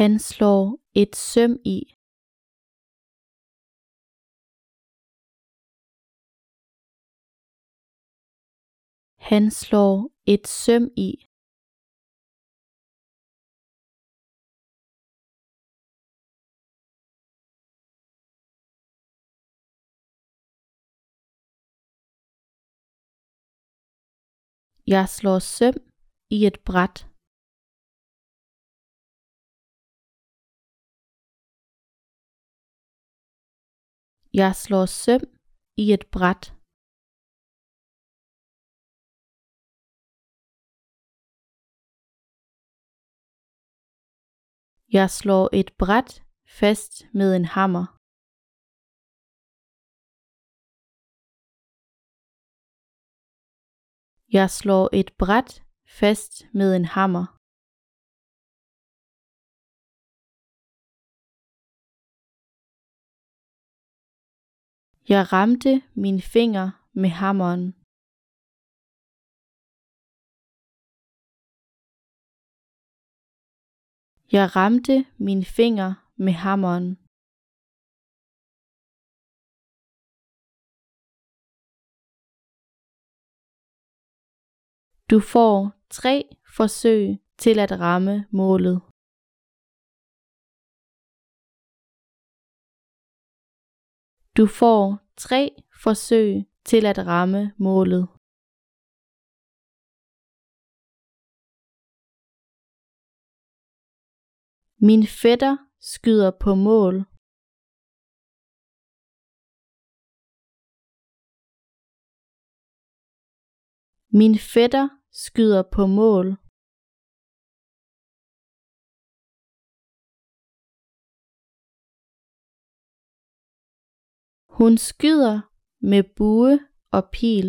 Han slår et søm i. Han slår et søm i. Jeg slår søm i et bræt. Jeg slår søm i et bræt. Jeg slår et bræt fast med en hammer. Jeg slår et bræt fast med en hammer. Jeg ramte min finger med hammeren. Jeg ramte min finger med hammeren. Du får tre forsøg til at ramme målet. Du får tre forsøg til at ramme målet. Min fætter skyder på mål. Min fætter skyder på mål. Hun skyder med bue og pil.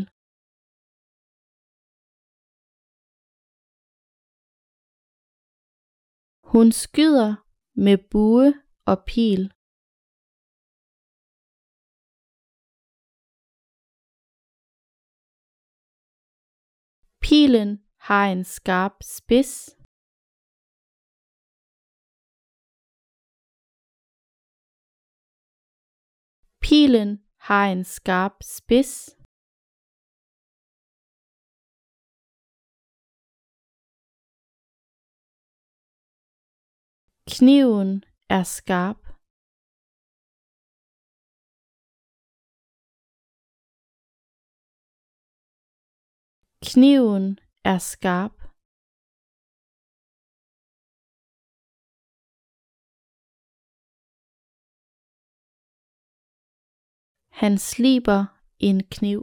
Hun skyder med bue og pil. Pilen har en skarp spids. Pilen har en skarp spids. Kniven er skarp. Kniven er Han sliber en kniv.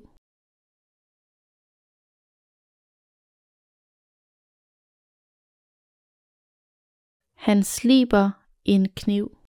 Han sliber en kniv.